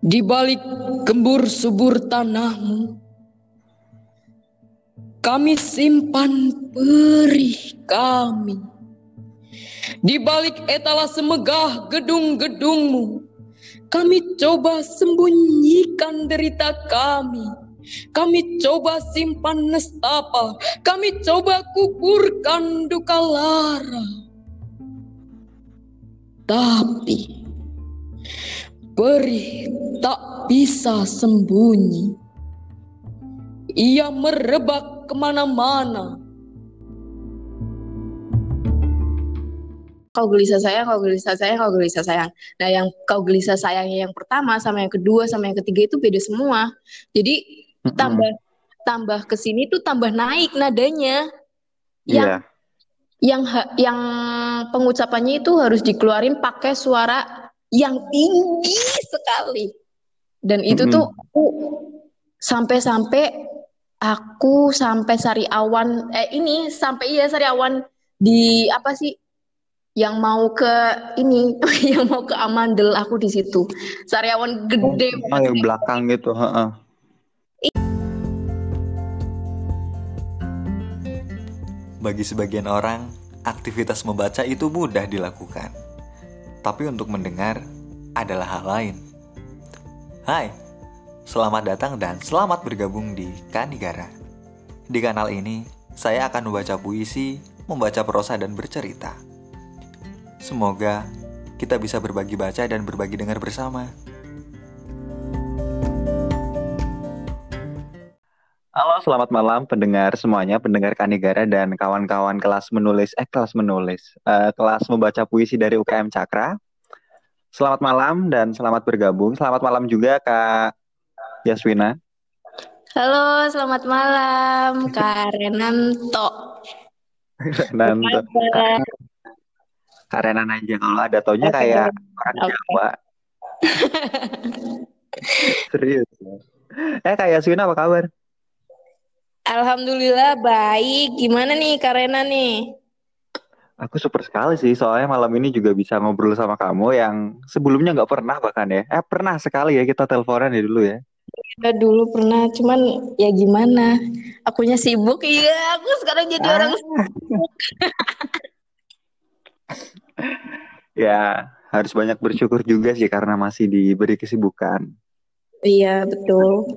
Di balik gembur subur tanahmu, kami simpan perih kami. Di balik etalase megah gedung-gedungmu, kami coba sembunyikan derita kami. Kami coba simpan nestapa, kami coba kuburkan duka lara. Tapi perih tak bisa sembunyi. Ia merebak ke mana-mana. Kau gelisah sayang, kau gelisah sayang, kau gelisah sayang. Nah, yang kau gelisah sayangnya yang pertama sama yang kedua sama yang ketiga itu beda semua. Jadi mm-hmm. tambah tambah ke sini tuh tambah naik nadanya. Yang yeah. yang yang pengucapannya itu harus dikeluarin pakai suara yang tinggi sekali. Dan itu mm-hmm. tuh aku sampai-sampai aku sampai sari awan eh ini sampai iya sari awan di apa sih yang mau ke ini yang mau ke Amandel aku di situ Sariawan gede oh, yang belakang gitu heeh. Bagi sebagian orang, aktivitas membaca itu mudah dilakukan. Tapi untuk mendengar adalah hal lain. Hai, selamat datang dan selamat bergabung di Kanigara. Di kanal ini, saya akan membaca puisi, membaca prosa dan bercerita Semoga kita bisa berbagi baca dan berbagi dengar bersama. Halo, selamat malam pendengar semuanya, pendengar Kanigara dan kawan-kawan kelas menulis, eh kelas menulis, uh, kelas membaca puisi dari UKM Cakra. Selamat malam dan selamat bergabung. Selamat malam juga Kak Yaswina. Halo, selamat malam Kak Renanto. Renanto. Karena aja kalau ada taunya okay. kayak orang okay. Jawa. Serius. Eh kayak Yaswina apa kabar? Alhamdulillah baik. Gimana nih Karena nih? Aku super sekali sih, soalnya malam ini juga bisa ngobrol sama kamu yang sebelumnya nggak pernah bahkan ya. Eh pernah sekali ya kita teleponan ya dulu ya. Ya dulu pernah, cuman ya gimana? Akunya sibuk, iya. Aku sekarang jadi ah. orang sibuk. ya harus banyak bersyukur juga sih karena masih diberi kesibukan. Iya betul.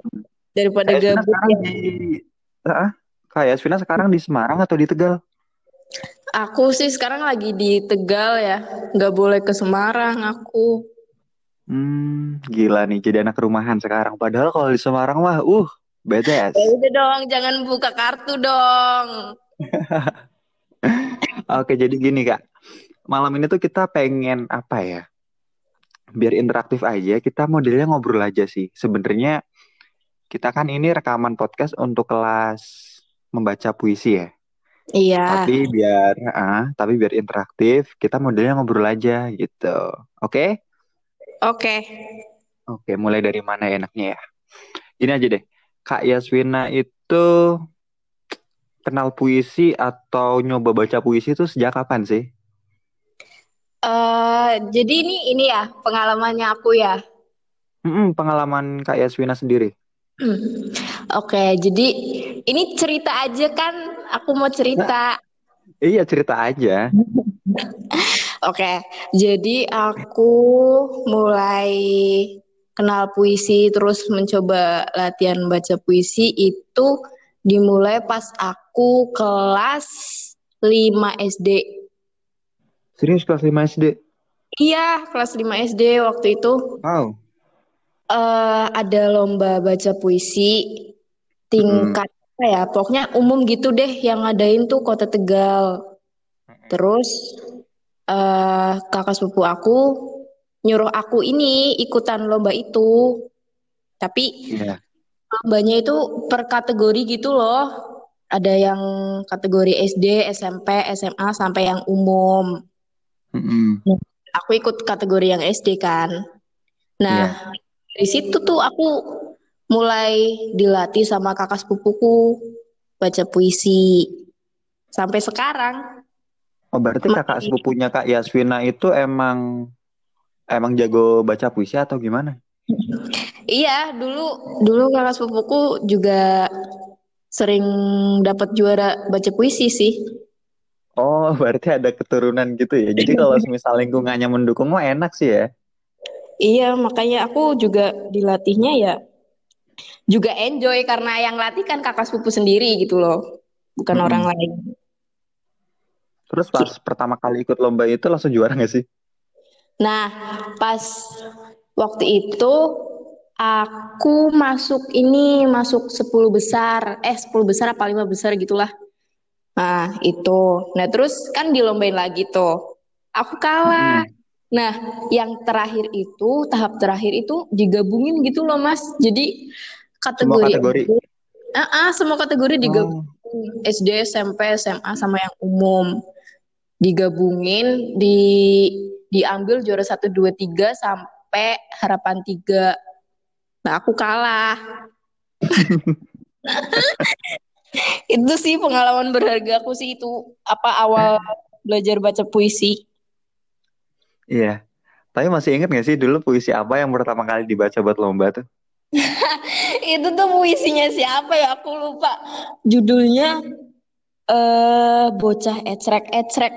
Daripada kayak gabut. Ya. Di, uh, kayak Svina sekarang di Semarang atau di Tegal? Aku sih sekarang lagi di Tegal ya, nggak boleh ke Semarang aku. Hmm, gila nih jadi anak rumahan sekarang. Padahal kalau di Semarang mah, uh, BTS. Ya udah dong, jangan buka kartu dong. Oke, jadi gini kak, malam ini tuh kita pengen apa ya? Biar interaktif aja, kita modelnya ngobrol aja sih. Sebenarnya kita kan ini rekaman podcast untuk kelas membaca puisi ya. Iya. Tapi biar ah, tapi biar interaktif, kita modelnya ngobrol aja gitu. Oke? Okay? Oke. Okay. Oke, mulai dari mana enaknya ya? Ini aja deh. Kak Yaswina itu kenal puisi atau nyoba baca puisi itu sejak kapan sih? Uh, jadi ini ini ya pengalamannya aku ya. Mm-mm, pengalaman Kak Yaswina sendiri. Hmm. Oke, okay, jadi ini cerita aja kan? Aku mau cerita. Nah, iya cerita aja. Oke, okay, jadi aku mulai kenal puisi terus mencoba latihan baca puisi itu dimulai pas aku kelas 5 SD. Serius kelas 5 SD? Iya, kelas 5 SD waktu itu. Wow. Uh, ada lomba baca puisi tingkat hmm. apa ya? Pokoknya umum gitu deh yang ngadain tuh Kota Tegal. Terus uh, kakak sepupu aku nyuruh aku ini ikutan lomba itu. Tapi yeah. lombanya itu per kategori gitu loh. Ada yang kategori SD, SMP, SMA sampai yang umum. Mm-hmm. Aku ikut kategori yang SD kan. Nah, yeah. Dari situ tuh aku mulai dilatih sama kakak sepupuku baca puisi sampai sekarang. Oh, berarti kakak sepupunya Kak Yaswina itu emang emang jago baca puisi atau gimana? Iya, dulu dulu kakak sepupuku juga sering dapat juara baca puisi sih. Oh, berarti ada keturunan gitu ya. Jadi kalau misal lingkungannya mendukung mah enak sih ya. Iya, makanya aku juga dilatihnya ya juga enjoy karena yang latih kan kakak sepupu sendiri gitu loh, bukan Mm-mm. orang lain. Terus pas pertama kali ikut lomba itu langsung juara gak sih? Nah, pas waktu itu aku masuk ini masuk 10 besar, eh 10 besar apa 5 besar gitulah. Nah, itu. Nah, terus kan dilombain lagi tuh. Aku kalah. Mm-mm. Nah, yang terakhir itu, tahap terakhir itu digabungin gitu loh, Mas. Jadi Semua kategori kategori. SD, ah, ah, semua kategori digabungin. Oh, SD, SMP, SMA sama yang umum. Digabungin, di diambil juara 1 2 3 sampai harapan 3. Nah, aku kalah. Itu sih pengalaman berharga aku sih itu apa awal belajar baca puisi. Iya. Tapi masih inget gak sih dulu puisi apa yang pertama kali dibaca buat lomba tuh? Itu tuh puisinya siapa ya? Aku lupa. Judulnya eh bocah ecrek-ecrek.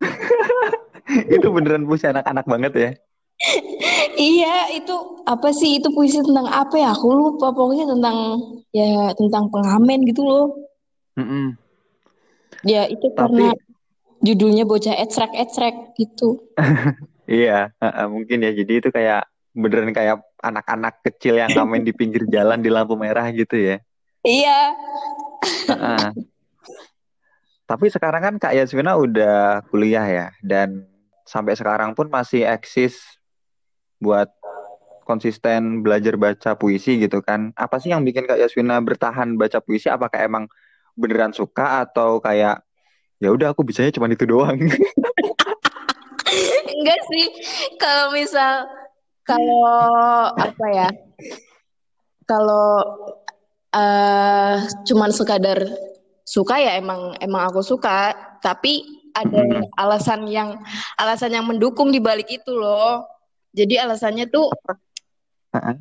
Itu beneran puisi anak-anak banget ya. Iya, itu apa sih? Itu puisi tentang apa ya? Aku lupa. Pokoknya tentang ya tentang pengamen gitu loh. Mm-mm. Ya itu Tapi karena judulnya bocah ecrek-ecrek gitu. iya, mungkin ya. Jadi itu kayak beneran kayak anak-anak kecil yang ngamen di pinggir jalan di lampu merah gitu ya. Iya. Uh-uh. Tapi sekarang kan Kak Yasmina udah kuliah ya, dan sampai sekarang pun masih eksis buat konsisten belajar baca puisi gitu kan. Apa sih yang bikin Kak Yasmina bertahan baca puisi? Apakah emang beneran suka atau kayak ya udah aku bisanya cuma itu doang? Enggak sih. Kalau misal kalau apa ya? Kalau eh cuman sekadar suka ya emang emang aku suka, tapi ada Mm-mm. alasan yang alasan yang mendukung di balik itu loh. Jadi alasannya tuh Uh-uh.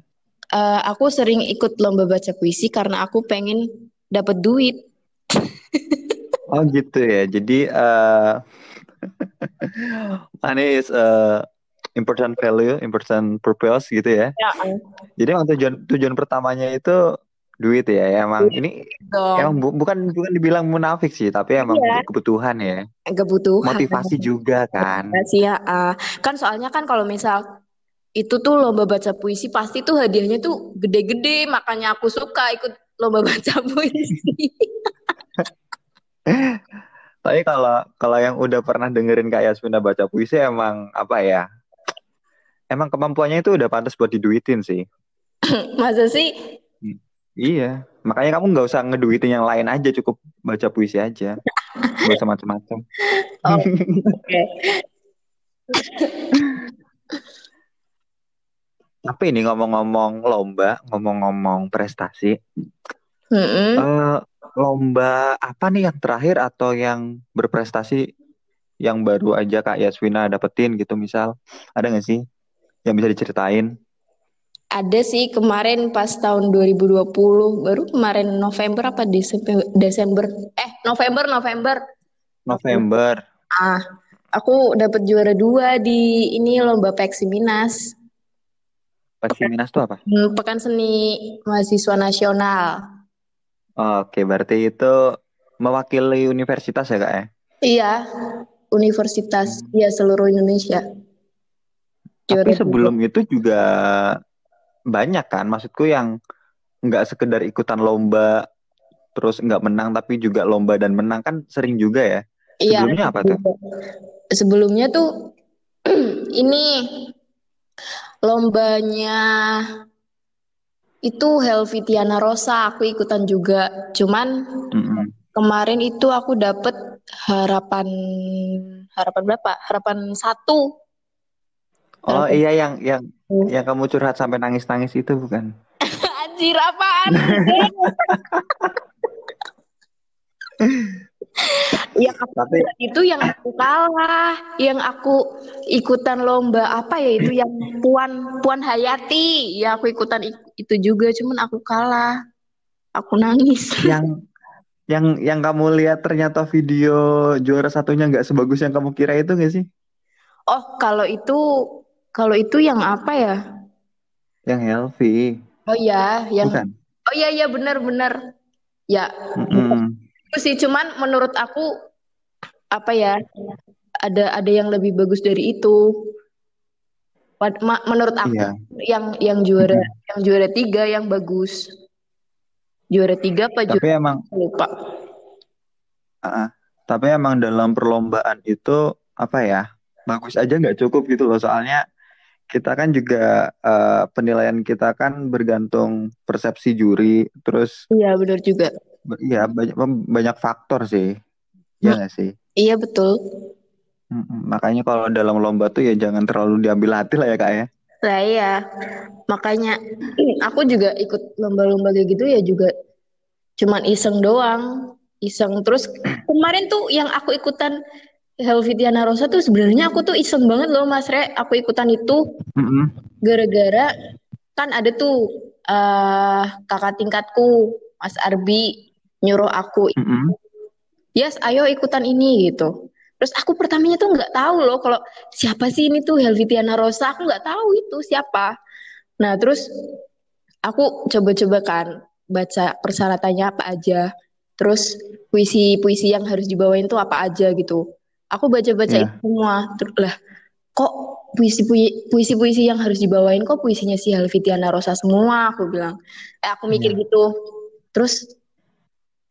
eh, aku sering ikut lomba baca puisi karena aku pengen dapat duit. Oh gitu ya. Jadi eh money is a important value, important purpose gitu ya. Ya, Jadi emang tujuan tujuan pertamanya itu duit ya. Ya, Emang ini dong. emang bu- bukan bukan dibilang munafik sih, tapi emang Iya, kebutuhan ya. kebutuhan. Motivasi juga kan. Sih ya, ah. kan soalnya kan kalau misal itu tuh lomba baca puisi pasti tuh hadiahnya tuh gede-gede, makanya aku suka ikut lomba baca puisi. Tapi kalau kalau yang udah pernah dengerin Kak Yasmina baca puisi emang apa ya? Emang kemampuannya itu udah pantas buat diduitin sih. Masa sih? Hmm. Iya, makanya kamu nggak usah ngeduitin yang lain aja, cukup baca puisi aja. Gak usah macam-macam. Oh, oke. Tapi ini ngomong-ngomong lomba, ngomong-ngomong prestasi, Mm-mm. eh, lomba apa nih yang terakhir atau yang berprestasi yang baru aja Kak Yaswina dapetin gitu misal, ada nggak sih yang bisa diceritain? Ada sih kemarin pas tahun 2020, baru kemarin November apa Desember, Desember, eh November, November. November. Ah, aku dapat juara dua di ini lomba Peksi Minas. Peksi Minas tuh apa? Hmm, Pekan Seni Mahasiswa Nasional. Oke, berarti itu mewakili universitas ya Kak ya? Iya, universitas ya seluruh Indonesia. Tapi sebelum itu juga banyak kan, maksudku yang nggak sekedar ikutan lomba terus nggak menang tapi juga lomba dan menang kan sering juga ya. Iya, Sebelumnya apa tuh? sebelumnya tuh ini lombanya itu Helvitiana Rosa, aku ikutan juga. Cuman Mm-mm. kemarin itu aku dapet harapan harapan berapa? Harapan satu. Oh Harapan iya yang yang satu. yang kamu curhat sampai nangis-nangis itu bukan? Anjir apaan? yang aku Tapi itu yang aku kalah, yang aku ikutan lomba apa ya itu yang Puan Puan Hayati, ya aku ikutan ik- itu juga, cuman aku kalah, aku nangis. yang yang yang kamu lihat ternyata video juara satunya nggak sebagus yang kamu kira itu nggak sih? Oh kalau itu kalau itu yang apa ya? Yang Helvi, Oh ya, yang bukan? oh iya iya benar-benar ya Mm-mm. itu sih, cuman menurut aku apa ya ada ada yang lebih bagus dari itu. Menurut aku Iya. yang yang juara yang juara tiga yang bagus juara tiga apa juara Tapi emang lupa ah, tapi emang dalam perlombaan itu apa ya? Bagus aja nggak cukup gitu loh. Soalnya kita kan juga eh, penilaian kita kan bergantung persepsi juri, terus iya benar juga Iya, banyak banyak faktor sih. Ya nggak sih? iya betul. Makanya kalau dalam lomba tuh ya jangan terlalu diambil hati lah ya kak ya. lah iya makanya aku juga ikut lomba-lomba kayak gitu ya juga cuman iseng doang iseng terus kemarin tuh yang aku ikutan Helvitiana Rosa tuh sebenarnya aku tuh iseng banget loh Mas Re aku ikutan itu gara-gara kan ada tuh eh kakak tingkatku Mas Arbi nyuruh aku Mm-mm. yes ayo ikutan ini gitu. Terus aku pertamanya tuh nggak tahu loh kalau siapa sih ini tuh Helvitiana Rosa. Aku nggak tahu itu siapa. Nah terus aku coba-coba kan baca persyaratannya apa aja. Terus puisi-puisi yang harus dibawain tuh apa aja gitu. Aku baca-baca itu semua. Terus lah kok puisi puisi puisi yang harus dibawain kok puisinya si Helvitiana Rosa semua? Aku bilang. Eh aku mikir Iya. gitu. Terus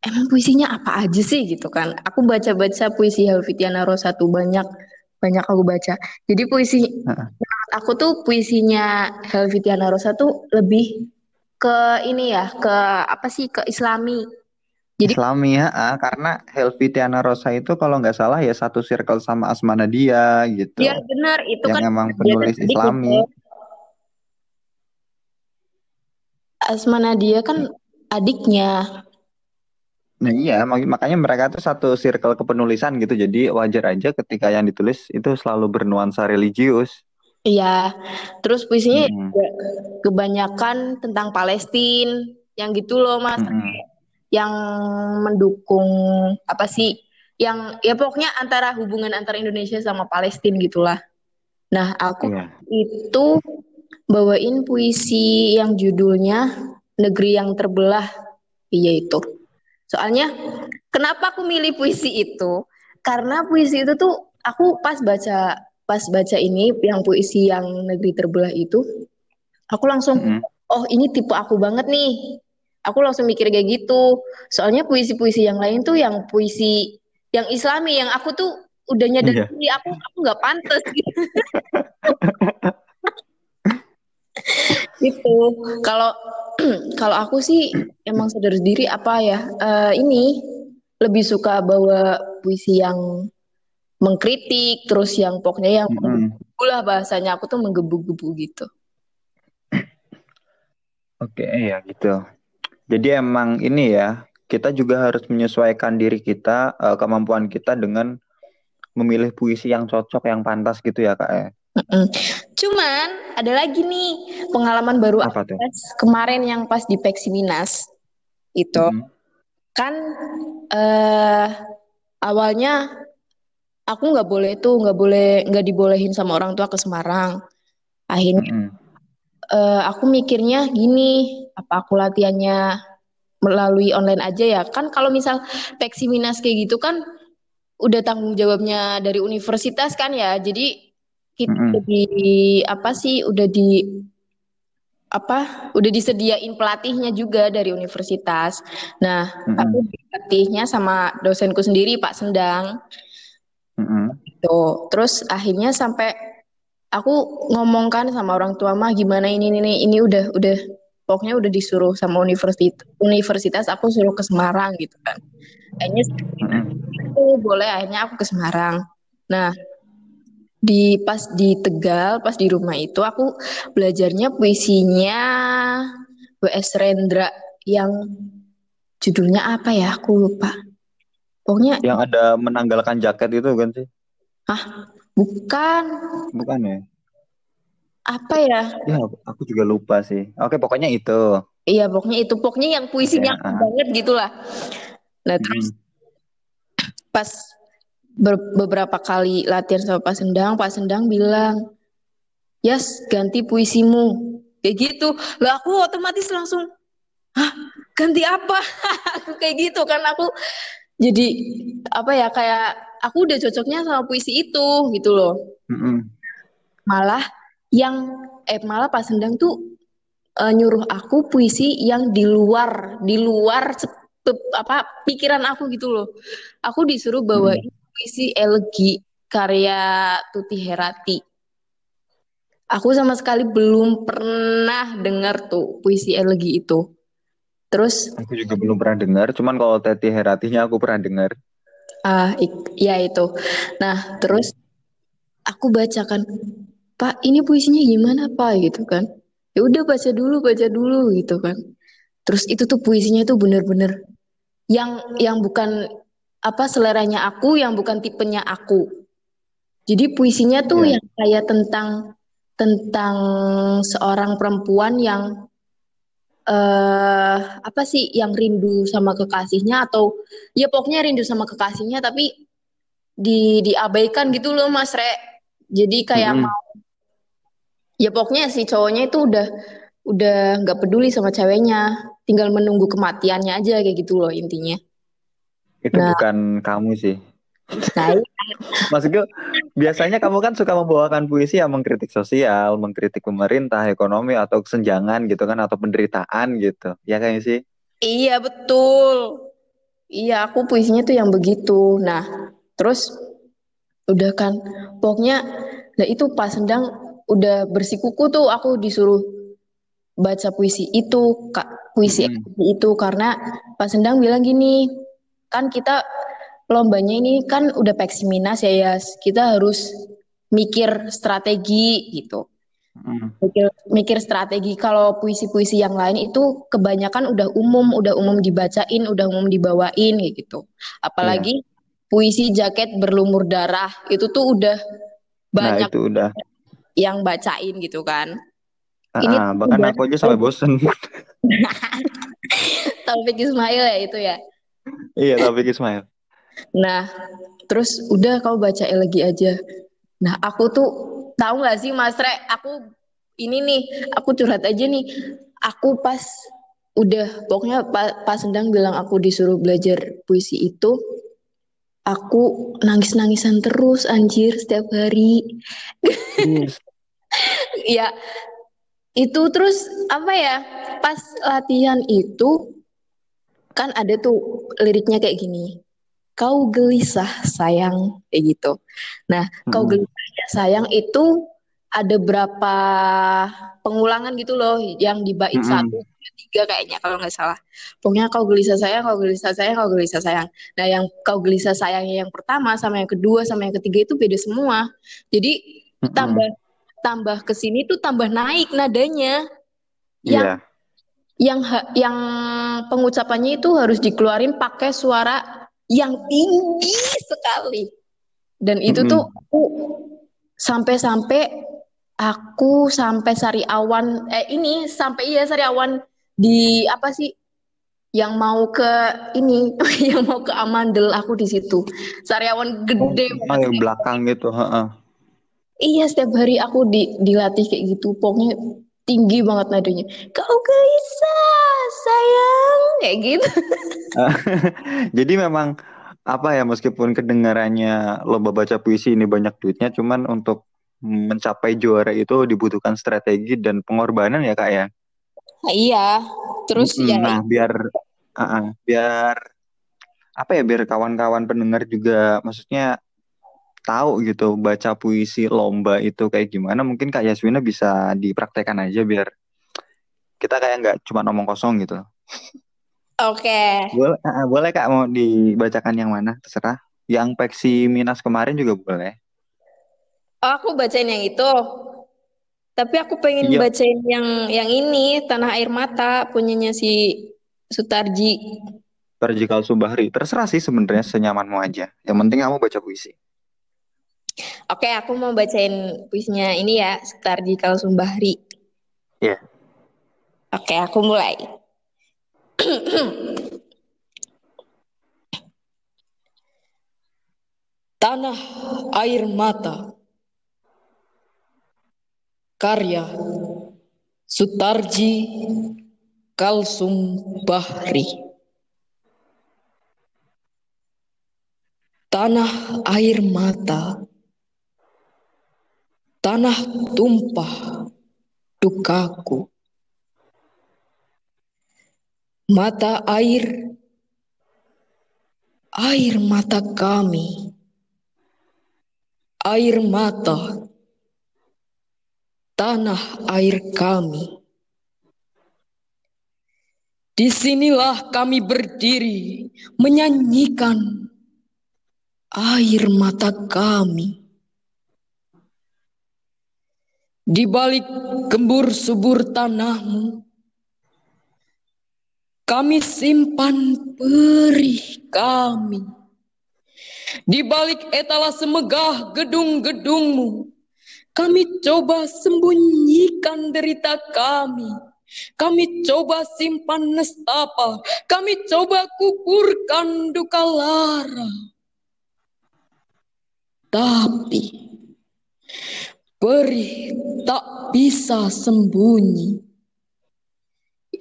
emang puisinya apa aja sih gitu kan aku baca-baca puisi Helvitiana Rosa tuh banyak banyak aku baca jadi puisi menurut aku tuh puisinya Helvitiana Rosa tuh lebih ke ini ya ke apa sih ke Islami Jadi- Islami ya, ah, karena Helvi Tiana Rosa itu kalau nggak salah ya satu circle sama Asma Nadia gitu. Iya benar itu Yang kan emang dia penulis tadi Islami. gitu. Asma Nadia kan adiknya. Nah iya, mak- makanya mereka tuh satu circle kepenulisan gitu. Jadi wajar aja ketika yang ditulis itu selalu bernuansa religius. Iya. Terus puisinya juga kebanyakan tentang Palestina yang gitu loh Mas. Mm-mm. Yang mendukung apa sih? Yang ya pokoknya antara hubungan antara Indonesia sama Palestina gitulah. Nah, aku Iya. itu bawain puisi yang judulnya Negeri yang Terbelah. Iya itu. Soalnya kenapa aku milih puisi itu? Karena puisi itu tuh aku pas baca pas baca ini yang puisi yang Negeri Terbelah itu aku langsung Mm-mm. oh ini tipe aku banget nih. Aku langsung mikir kayak gitu. Soalnya puisi-puisi yang lain tuh yang puisi yang Islami yang aku tuh udah nyadar Iya. diri aku aku nggak pantas gitu. gitu. Kalau kalau aku sih emang sadar diri apa ya eh, ini lebih suka bawa puisi yang mengkritik terus yang pokoknya yang Mm-mm. lah bahasanya aku tuh menggebu-gebu gitu. Oke, ya gitu. Jadi emang ini ya, kita juga harus menyesuaikan diri kita, eh, kemampuan kita dengan memilih puisi yang cocok, yang pantas gitu ya, Kak ya. Mm-mm. Cuman ada lagi nih pengalaman baru Apa tuh? kemarin yang pas di Peksiminas itu Mm-mm. kan eh awalnya aku nggak boleh tuh nggak boleh nggak dibolehin sama orang tua ke Semarang. Akhirnya Mm-mm. eh, aku mikirnya gini, apa aku latihannya melalui online aja ya? Kan kalau misal Peksiminas kayak gitu kan udah tanggung jawabnya dari universitas kan ya. Jadi kita Mm-mm. udah di apa sih udah di apa udah disediain pelatihnya juga dari universitas. Nah, Mm-mm. aku dilatihnya sama dosenku sendiri Pak Sendang. Mm-mm. Tuh, terus akhirnya sampai aku ngomongkan sama orang tua mah gimana ini ini ini udah udah pokoknya udah disuruh sama universitas universitas aku suruh ke Semarang gitu kan. Akhirnya Mm-mm. aku boleh akhirnya aku ke Semarang. Nah, di pas di Tegal, pas di rumah itu aku belajarnya puisinya W.S. Rendra yang judulnya apa ya? Aku lupa. Pokoknya Yang ada menanggalkan jaket itu kan sih? bukan Bukan ya? apa ya? Ya, aku juga lupa sih. Oke, pokoknya itu. Iya, pokoknya itu pokoknya yang puisinya Ya, ah. banget gitulah. Nah, terus Mm. pas beberapa kali latihan sama Pak Sendang, Pak Sendang bilang, "Yas, ganti puisimu." Kayak gitu. Lah aku otomatis langsung, "Hah, ganti apa?" Aku kayak gitu kan aku jadi apa ya kayak aku udah cocoknya sama puisi itu gitu loh. Mm-mm. Malah yang eh malah Pak Sendang tuh eh, nyuruh aku puisi yang di luar di luar apa pikiran aku gitu loh. Aku disuruh bawain puisi elegi karya Tuti Herati. Aku sama sekali belum pernah dengar tuh puisi elegi itu. Terus Aku juga belum pernah dengar. Cuman kalau Teti Heratinya aku pernah dengar. ah ik- ya itu. Nah, terus aku bacakan, Pak, ini puisinya gimana, Pak? gitu kan. Ya udah baca dulu, baca dulu gitu kan. Terus itu tuh puisinya tuh bener-bener yang yang bukan apa seleranya aku, yang bukan tipenya aku. Jadi puisinya tuh Iya. yang kayak tentang tentang seorang perempuan yang eh apa sih yang rindu sama kekasihnya atau ya pokoknya rindu sama kekasihnya tapi di diabaikan gitu loh Mas Re. Jadi kayak Mm-mm. mau ya pokoknya si cowoknya itu udah udah nggak peduli sama ceweknya, tinggal menunggu kematiannya aja kayak gitu loh intinya. Itu Nah. bukan kamu sih. Nah, Maksudku, biasanya kamu kan suka membawakan puisi yang mengkritik sosial, mengkritik pemerintah, ekonomi, atau kesenjangan gitu kan, atau penderitaan gitu. Ya kan sih? Iya betul. Iya aku puisinya tuh yang begitu. Nah terus udah kan pokoknya nah itu pas sendang udah bersikuku tuh aku disuruh baca puisi itu kak puisi Mm-mm. itu karena pas sendang bilang gini kan kita lombanya ini kan udah peksiminas ya Yas kita harus mikir strategi gitu. Mm. mikir mikir strategi. Kalau puisi-puisi yang lain itu kebanyakan udah umum udah umum dibacain udah umum dibawain gitu. Apalagi puisi jaket berlumur darah itu tuh udah Nah, banyak itu udah. yang bacain gitu kan. Ah, Ini ah, bahkan aku aja sampai bosen. Taufik Ismail ya itu ya iya, Taufik Ismail. nah terus udah kau baca elegi aja nah aku tuh tahu nggak sih Mas Re aku ini nih aku curhat aja nih aku pas udah pokoknya pa- pas sedang bilang aku disuruh belajar puisi itu aku nangis-nangisan terus anjir setiap hari Yes. ya itu terus apa ya pas latihan itu kan ada tuh liriknya kayak gini kau gelisah sayang kayak gitu nah kau Mm-mm. gelisah ya sayang itu ada berapa pengulangan gitu loh yang di bait Mm-mm. satu tiga kayaknya kalau nggak salah pokoknya kau gelisah sayang kau gelisah sayang kau gelisah sayang nah yang kau gelisah sayangnya yang pertama sama yang kedua sama yang ketiga itu beda semua jadi Mm-mm. tambah tambah ke sini tuh tambah naik nadanya yang Iya. Yang ha- yang pengucapannya itu harus dikeluarin pakai suara yang tinggi sekali dan itu Mm-mm. tuh aku sampai-sampai aku sampai Sariawan eh ini sampai iya Sariawan di apa sih yang mau ke ini yang mau ke Amandel aku di situ Sariawan Oh, gede banget yang belakang gitu. heeh. Iya, setiap hari aku di, dilatih kayak gitu. Pokoknya tinggi banget nadanya. Kau gelisah, sayang. Kayak gitu. Jadi memang apa ya meskipun kedengarannya lomba baca puisi ini banyak duitnya, cuman untuk mencapai juara itu dibutuhkan strategi dan pengorbanan ya kak ya. Nah, iya. Terus Mm-mm. ya Nah biar ah, ah, biar apa ya biar kawan-kawan pendengar juga maksudnya tahu gitu baca puisi lomba itu kayak gimana mungkin kak Yaswina bisa dipraktekkan aja biar kita kayak nggak cuma ngomong kosong gitu. oke. Boleh, ah, ah, boleh kak mau dibacakan yang mana terserah. Yang peksi minas kemarin juga boleh. Oh, aku bacain yang itu. Tapi aku pengen Iya. bacain yang yang ini Tanah Air Mata punyanya si Sutarji. Sutarjikal Subahri. Terserah sih sebenarnya senyamanmu aja. Yang penting kamu baca puisi. Oke, aku mau bacain puisinya ini ya, Sutarjikal Sumbahri. Iya. Oke, aku mulai. Tanah air mata. Karya Sutarji Kalsum Bahri. Tanah air mata. Tanah tumpah dukaku. Mata air, air mata kami air mata, tanah air kami. Di sinilah kami berdiri menyanyikan air mata kami. Di balik gembur subur tanahmu, kami simpan perih kami di balik etalase megah gedung-gedungmu, kami coba sembunyikan derita kami. Kami coba simpan nestapa, kami coba kuburkan duka lara. Tapi perih tak bisa sembunyi.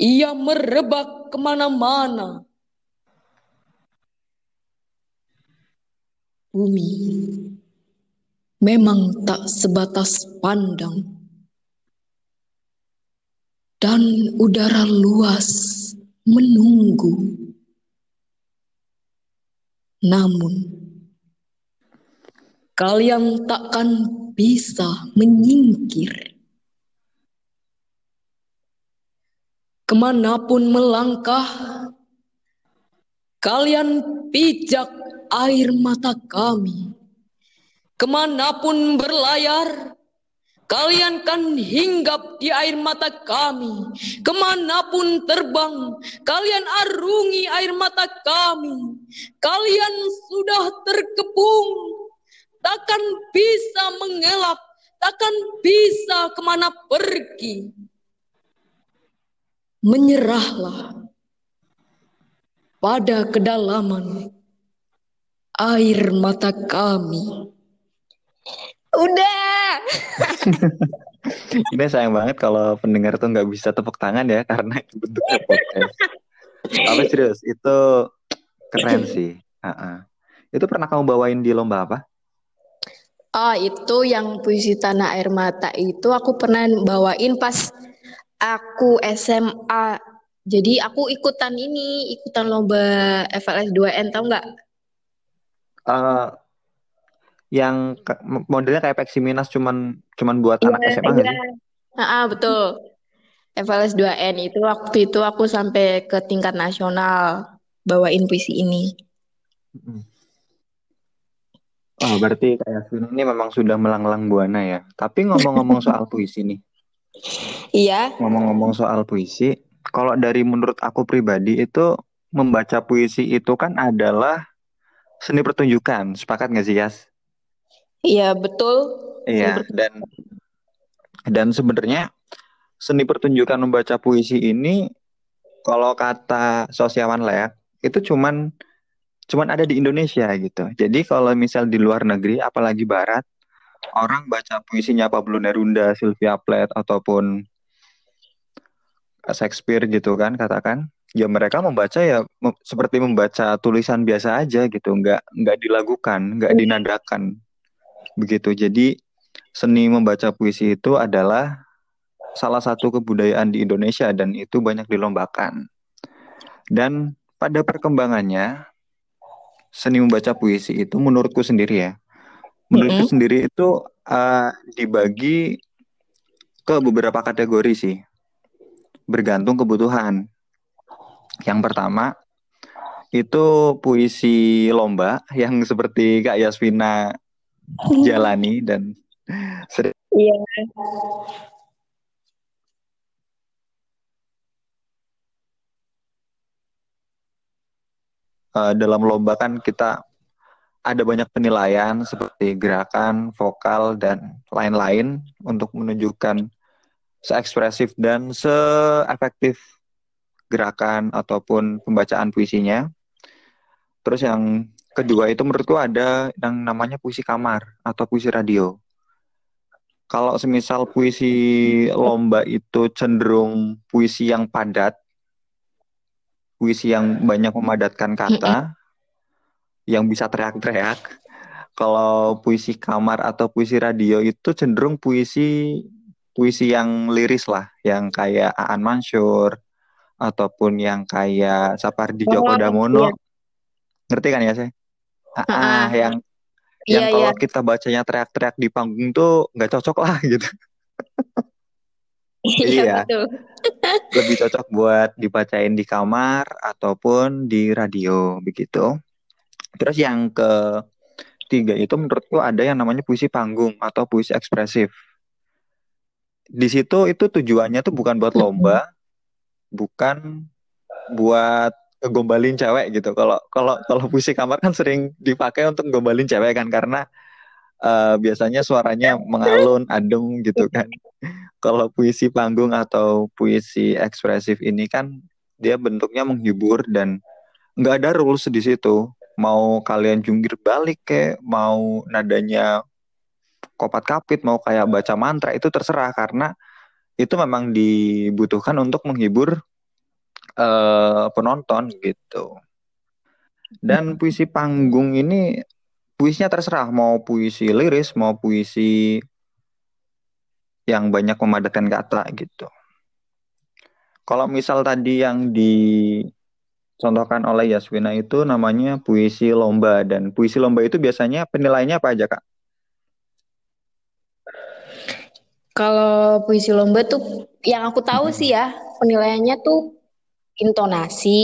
Ia merebak ke mana-mana Bumi memang tak sebatas pandang, dan udara luas menunggu. Namun, kalian takkan bisa menyingkir. Ke mana pun melangkah, kalian pijak air mata kami. Ke mana pun berlayar, kalian kan hinggap di air mata kami. Ke mana pun terbang, kalian arungi air mata kami. Kalian sudah terkepung, takkan bisa mengelak, takkan bisa ke mana pergi. Menyerahlah pada kedalaman air mata kami. Udah. Ini sayang banget kalau pendengar tuh nggak bisa tepuk tangan ya karena itu bentuknya podcast. Tapi serius itu keren sih. Uh-uh. Itu pernah kamu bawain di lomba apa? Oh itu yang puisi tanah air mata itu aku pernah bawain pas aku SMA. Jadi aku ikutan ini, ikutan lomba FLS 2N tau nggak? uh, yang modelnya kayak Peksi Minas cuman cuman buat yeah, anak SMA yeah. Ah, betul. FLS 2N itu waktu itu aku sampai ke tingkat nasional bawain puisi ini. Oh, berarti kayak ini memang sudah melanglang buana ya. Tapi ngomong-ngomong soal puisi nih. Iya. Ngomong-ngomong soal puisi, kalau dari menurut aku pribadi itu membaca puisi itu kan adalah seni pertunjukan. Sepakat nggak sih, Yas? Iya, betul. Iya, dan dan sebenarnya seni pertunjukan membaca puisi ini kalau kata sosiawan lah ya, itu cuman cuman ada di Indonesia gitu. Jadi kalau misal di luar negeri, apalagi barat, orang baca puisinya Pablo Neruda, Sylvia Plath ataupun Shakespeare gitu kan katakan ya mereka membaca ya seperti membaca tulisan biasa aja gitu. Nggak nggak dilakukan nggak dinadakan begitu. Jadi seni membaca puisi itu adalah salah satu kebudayaan di Indonesia dan itu banyak dilombakan. Dan pada perkembangannya seni membaca puisi itu menurutku sendiri ya menurutku mm -hmm. sendiri itu uh, dibagi ke beberapa kategori sih bergantung kebutuhan yang pertama itu puisi lomba yang seperti Kak Yasvina jalani dan sering Iya. Uh, dalam lomba kan kita ada banyak penilaian seperti gerakan, vokal dan lain-lain untuk menunjukkan seekspresif dan seefektif gerakan ataupun pembacaan puisinya. Terus yang kedua itu menurutku ada yang namanya puisi kamar atau puisi radio. Kalau semisal puisi lomba itu cenderung puisi yang padat, puisi yang banyak memadatkan kata, yang bisa teriak-teriak. Kalau puisi kamar atau puisi radio itu cenderung puisi puisi yang liris lah, yang kayak Aan Mansur ataupun yang kayak Sapardi Djoko oh, Damono. Iya. Ngerti kan ya, saya? Ah, ah, yang yang iya, kalau iya. kita bacanya teriak-teriak di panggung tuh nggak cocok lah gitu. iya, iya. betul. Lebih cocok buat dibacain di kamar ataupun di radio begitu. Terus yang ketiga itu menurutku ada yang namanya puisi panggung atau puisi ekspresif. Di situ itu tujuannya tuh bukan buat lomba, bukan buat gombalin cewek gitu. Kalau kalau kalau puisi kamar kan sering dipakai untuk gombalin cewek kan karena uh, biasanya suaranya mengalun, adem gitu kan. Kalau puisi panggung atau puisi ekspresif ini kan dia bentuknya menghibur dan nggak ada rules di situ. Mau kalian jungkir balik kayak mau nadanya kopat kapit mau kayak baca mantra itu terserah. Karena itu memang dibutuhkan untuk menghibur uh, penonton gitu. Dan puisi panggung ini puisinya terserah. Mau puisi liris mau puisi yang banyak memadatkan kata gitu kalau misal tadi yang di contohkan oleh Yaswina itu namanya puisi lomba dan puisi lomba itu biasanya penilaiannya apa aja kak? Kalau puisi lomba tuh yang aku tahu hmm. sih ya penilaiannya tuh intonasi,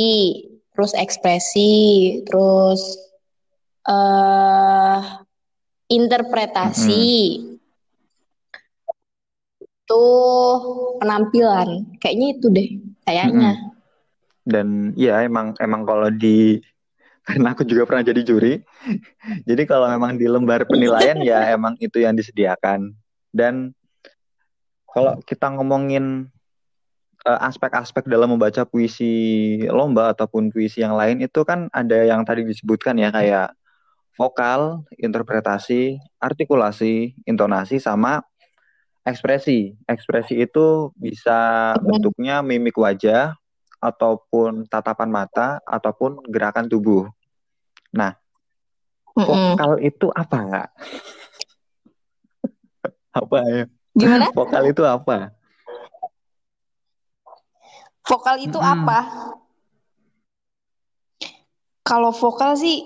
terus ekspresi, terus uh, interpretasi, hmm. Tuh penampilan, kayaknya itu deh kayaknya. Hmm dan ya emang emang kalau di karena aku juga pernah jadi juri jadi kalau memang di lembar penilaian ya emang itu yang disediakan. Dan kalau kita ngomongin eh, aspek-aspek uh, dalam membaca puisi lomba ataupun puisi yang lain itu kan ada yang tadi disebutkan ya kayak vokal, interpretasi, artikulasi, intonasi sama ekspresi. Ekspresi itu bisa bentuknya mimik wajah, ataupun tatapan mata ataupun gerakan tubuh. Nah, vokal itu apa enggak? apa ya? Gimana? Vokal itu apa? Vokal itu hmm. apa? Kalau vokal sih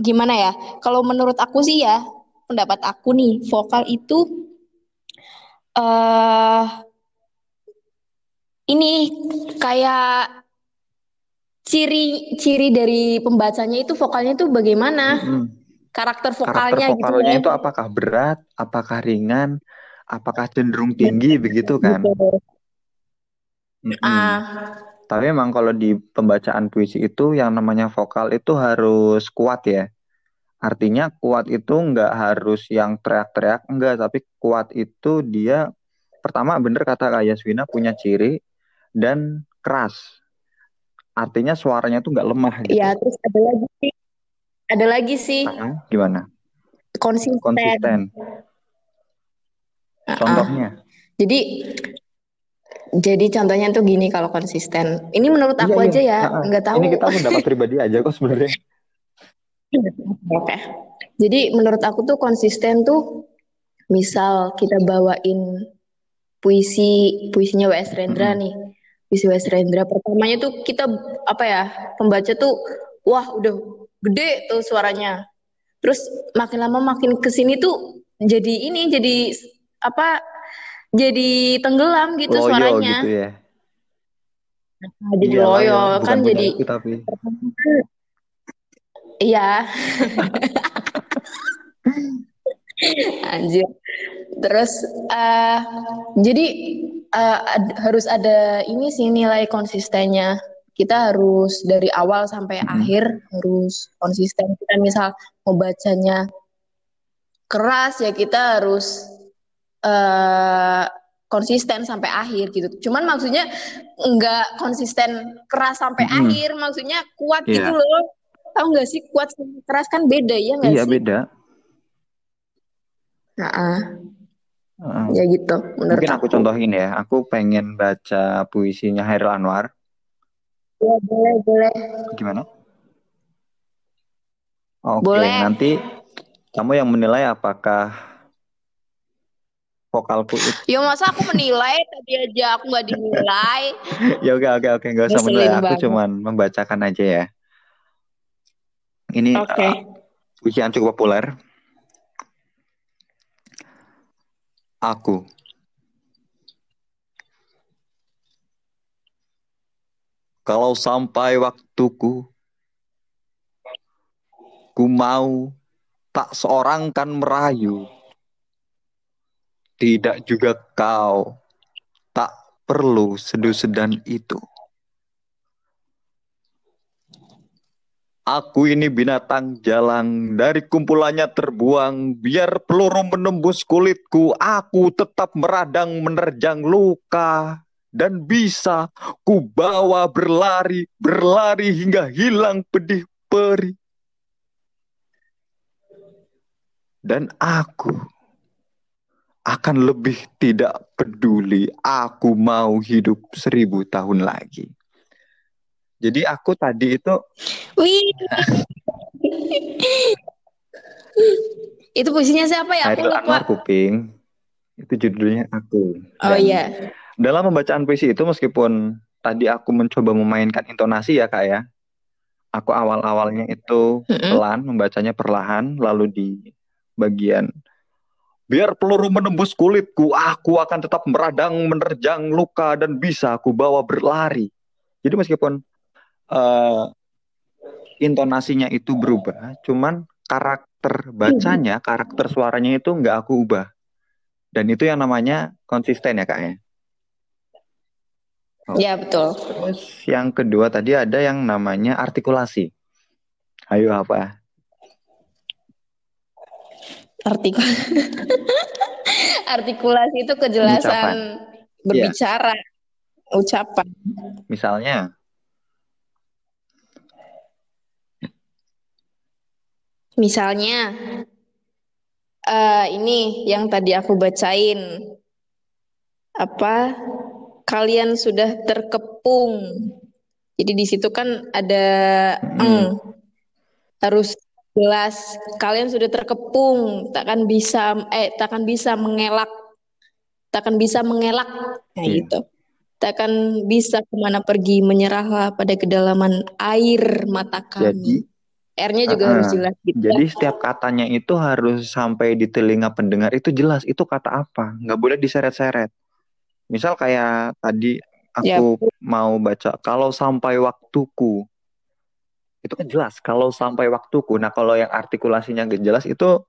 gimana ya? Kalau menurut aku sih ya, pendapat aku nih, vokal itu uh, ini kayak ciri ciri dari pembacanya itu vokalnya itu bagaimana? Hmm. Karakter vokalnya, Karakter vokalnya gitu ya. itu apakah berat, apakah ringan, apakah cenderung tinggi begitu kan? Ah. Tapi emang kalau di pembacaan puisi itu yang namanya vokal itu harus kuat ya. Artinya kuat itu nggak harus yang teriak-teriak, enggak, tapi kuat itu dia pertama bener kata Kak Yaswina punya ciri dan keras. Artinya suaranya tuh nggak lemah. Gitu. Iya, terus ada lagi sih. Ada lagi sih. Uh-huh. Gimana? Konsisten. Konsisten. Contohnya. Uh-uh. Jadi jadi contohnya tuh gini kalau konsisten. Ini menurut iya, aku iya, aja ya, uh-uh. nggak tahu. Ini kita pendapat pribadi aja kok sebenarnya. Oke. Jadi menurut aku tuh konsisten tuh misal kita bawain puisi puisinya W.S. Rendra hmm. nih puisi W.S. Rendra pertamanya tuh kita apa ya pembaca tuh wah udah gede tuh suaranya terus makin lama makin ke sini tuh jadi ini jadi apa jadi tenggelam gitu loyo suaranya gitu ya nah, jadi iya, loyo kan jadi tapi... iya anjir Terus uh, jadi uh, ad, harus ada ini sih nilai konsistennya kita harus dari awal sampai Mm-mm. akhir harus konsisten. Kita misal mau bacanya keras ya kita harus eh konsisten sampai akhir gitu. Cuman maksudnya nggak konsisten keras sampai Mm-mm. akhir, maksudnya kuat Iya. gitu loh. Tahu nggak sih kuat sama keras kan beda ya nggak Iya sih? beda. Nah, Heeh. ya gitu menurut Mungkin aku aku. contohin ya. Aku pengen baca puisinya Hairil Anwar. Ya, boleh, boleh. Gimana? Oke, Boleh. nanti kamu yang menilai apakah vokalku itu. Ya masa aku menilai tadi aja aku nggak dinilai. Ya oke oke oke nggak usah menilai. Aku banget. cuman membacakan aja ya. Ini Oke. uh, puisi yang cukup populer. Aku. Kalau sampai waktuku, ku mau tak seorang kan merayu. Tidak juga kau, tak perlu sedu-sedan itu. Aku ini binatang jalang, dari kumpulannya terbuang, biar peluru menembus kulitku, aku tetap meradang menerjang luka. Dan bisa ku bawa berlari, berlari hingga hilang pedih perih. Dan aku akan lebih tidak peduli, aku mau hidup seribu tahun lagi. Jadi aku tadi itu Wih. Itu puisinya siapa ya? Aku Hairil lupa. Anwar Kuping. Itu judulnya aku. Oh Dan iya. Dalam pembacaan puisi itu meskipun tadi aku mencoba memainkan intonasi ya kak ya. Aku awal-awalnya itu Mm-mm. pelan, membacanya perlahan, lalu di bagian biar peluru menembus kulitku, aku akan tetap meradang menerjang luka dan bisa aku bawa berlari. Jadi meskipun eh, intonasinya itu berubah, cuman karakter bacanya, karakter suaranya itu nggak aku ubah. Dan itu yang namanya konsisten ya kak ya. Ya betul. Terus yang kedua tadi ada yang namanya artikulasi. Ayo apa? Artikul Artikulasi itu kejelasan berbicara, ucapan. Misalnya, Misalnya eh ini yang tadi aku bacain. Apa? Kalian sudah terkepung. Jadi di situ kan ada eng. Harus jelas kalian sudah terkepung, takkan bisa eh takkan bisa mengelak. Takkan bisa mengelak. Nah, Iya. gitu. Takkan bisa ke mana pergi, menyerahlah pada kedalaman air mata jadi kami. R-nya juga Ah, harus jelas gitu. jadi setiap katanya itu harus sampai di telinga pendengar itu jelas itu kata apa, nggak boleh diseret-seret. Misal kayak tadi Ya, aku mau baca kalau sampai waktuku itu kan jelas kalau sampai waktuku. Nah kalau yang artikulasinya nggak jelas itu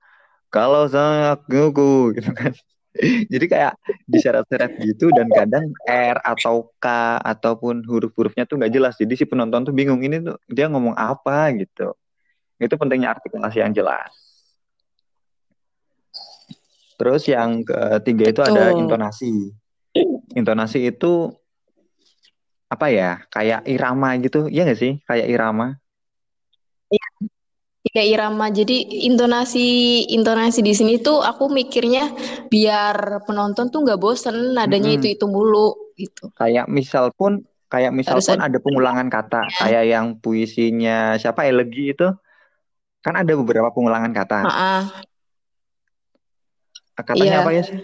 kalau sampai waktuku gitu kan. Jadi kayak diseret-seret gitu dan kadang R atau K ataupun huruf-hurufnya tuh nggak jelas. Jadi si penonton tuh bingung ini tuh dia ngomong apa gitu. Itu pentingnya artikulasi yang jelas. Terus yang ketiga itu ada Betul. intonasi. Intonasi itu apa ya? Kayak irama gitu. Iya nggak sih? Kayak irama. Ya irama. Jadi intonasi intonasi di sini tuh aku mikirnya biar penonton tuh nggak bosen nadanya Mm-mm. itu itu mulu gitu. Kayak misal pun kayak misal Harus pun ada- ada pengulangan kata. Kayak yang puisinya siapa Elegi itu kan ada beberapa pengulangan kata. Ah, Katanya Iya. apa ya sih?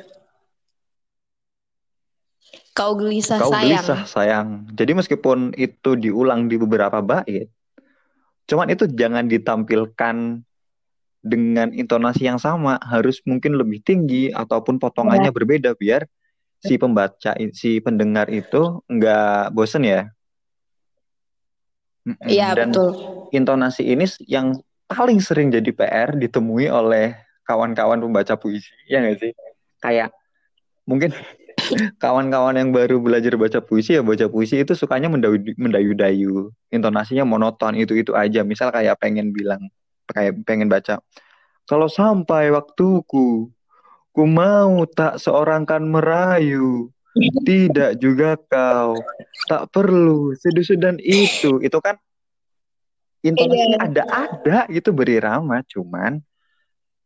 kau gelisah Kau sayang. gelisah sayang. Jadi meskipun itu diulang di beberapa bait, cuman itu jangan ditampilkan dengan intonasi yang sama, harus mungkin lebih tinggi ataupun potongannya berbeda biar si pembaca, si pendengar itu nggak bosen ya. Iya Dan betul. intonasi ini yang paling sering jadi PR ditemui oleh kawan-kawan pembaca puisi, ya nggak sih? Kayak mungkin kawan-kawan yang baru belajar baca puisi ya baca puisi itu sukanya mendayu- mendayu-dayu intonasinya monoton itu-itu aja misal kayak pengen bilang kayak pengen baca kalau sampai waktuku ku mau tak seorang kan merayu tidak juga kau tak perlu sedusu dan itu itu kan intonasinya Iya. ada-ada gitu berirama cuman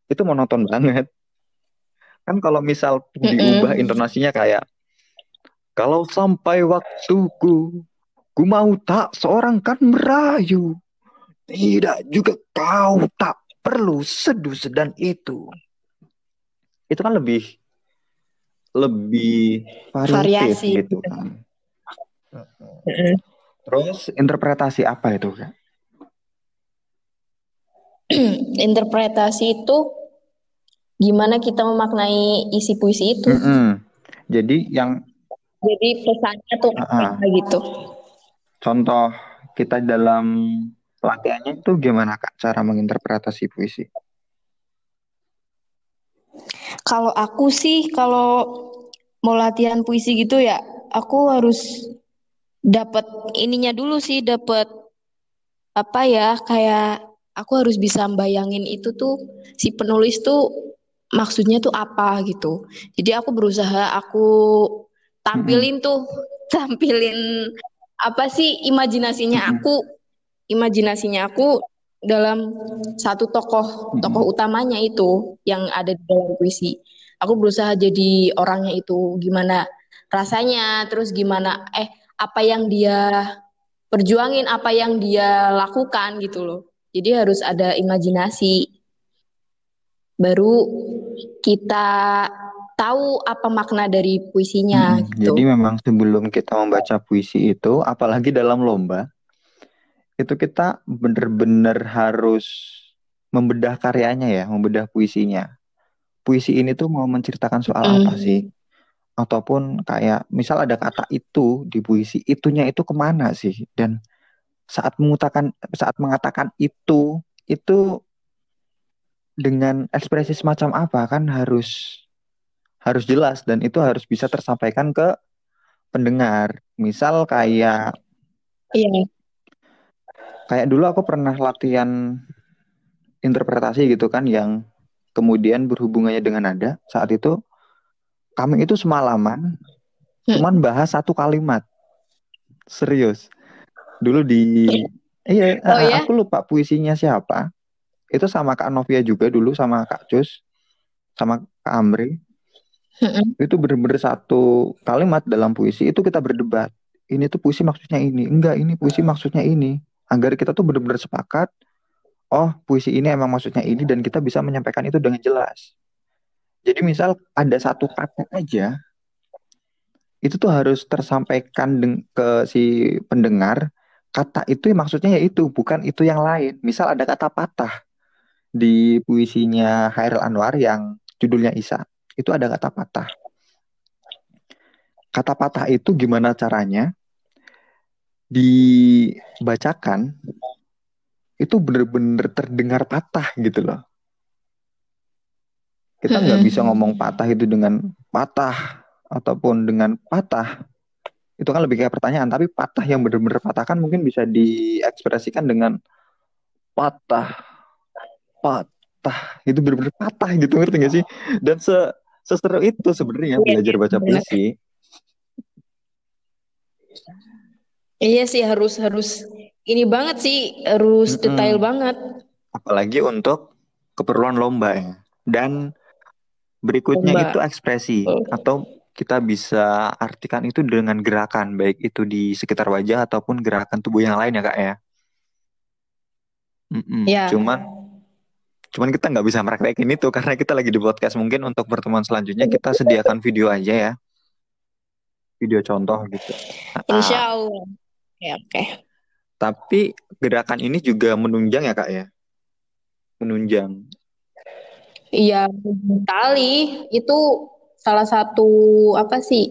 itu monoton banget kan kalau misal diubah intonasinya kayak kalau sampai waktuku ku mau tak seorang kan merayu tidak juga kau tak perlu seduh sedan itu itu kan lebih lebih variatif Variasi. gitu kan terus interpretasi apa itu Kak? Interpretasi itu gimana kita memaknai isi puisi itu. Mm-mm. jadi yang Jadi pesannya tuh Ah, apa gitu. contoh kita dalam latihannya itu gimana kak cara menginterpretasi puisi Kalau aku sih kalau mau latihan puisi gitu ya, aku harus dapat ininya dulu sih, dapat apa ya, kayak aku harus bisa bayangin itu tuh si penulis tuh maksudnya tuh apa gitu. Jadi aku berusaha aku tampilin tuh, tampilin apa sih imajinasinya aku, imajinasinya aku dalam satu tokoh tokoh utamanya itu yang ada di dalam puisi. Aku berusaha jadi orangnya itu gimana rasanya, terus gimana eh apa yang dia perjuangin, apa yang dia lakukan gitu loh. Jadi harus ada imajinasi. Baru kita tahu apa makna dari puisinya Mm-mm. gitu. Jadi memang sebelum kita membaca puisi itu, apalagi dalam lomba, itu kita benar-benar harus membedah karyanya ya, membedah puisinya. Puisi ini tuh mau menceritakan soal Mm. apa sih? Ataupun kayak misal ada kata itu di puisi, itunya itu ke mana sih? Dan saat mengutakan saat mengatakan itu, itu dengan ekspresi semacam apa kan harus harus jelas dan itu harus bisa tersampaikan ke pendengar. Misal kayak Iya. kayak dulu aku pernah latihan interpretasi gitu kan yang kemudian berhubungannya dengan nada. Saat itu kami itu semalaman Hmm. cuman bahas satu kalimat. Serius. Dulu di iya, Oh, ya? aku lupa puisinya siapa. Itu sama Kak Novia juga dulu sama Kak Cus sama Kak Amri. Itu bener-bener satu kalimat dalam puisi itu kita berdebat ini tuh puisi maksudnya ini enggak ini puisi maksudnya ini agar kita tuh bener-bener sepakat oh puisi ini emang maksudnya ini dan kita bisa menyampaikan itu dengan jelas jadi misal ada satu kata aja itu tuh harus tersampaikan ke si pendengar kata itu yang maksudnya ya itu bukan itu yang lain misal ada kata patah di puisinya Hairil Anwar yang judulnya Isa itu ada kata patah. Kata patah itu gimana caranya dibacakan itu bener-bener terdengar patah gitu loh. Kita nggak bisa ngomong patah itu dengan patah ataupun dengan patah. Itu kan lebih kayak pertanyaan, tapi patah yang bener-bener patah kan mungkin bisa diekspresikan dengan patah, patah. Itu bener-bener patah gitu ngerti gak sih? Dan se seseru itu sebenarnya belajar baca puisi. Iya sih harus harus ini banget sih harus Mm-mm. detail banget. Apalagi untuk keperluan lomba ya. Dan berikutnya Lomba. itu ekspresi Oh. atau kita bisa artikan itu dengan gerakan baik itu di sekitar wajah ataupun gerakan tubuh yang lain ya kak ya. Mm-mm. Ya. Cuman cuman kita nggak bisa praktekin itu karena kita lagi di podcast mungkin untuk pertemuan selanjutnya kita sediakan video aja ya. Video contoh gitu. Ah, Insya Allah. Oke oke. tapi gerakan ini juga menunjang ya kak ya. Menunjang. Iya kali itu salah satu apa sih?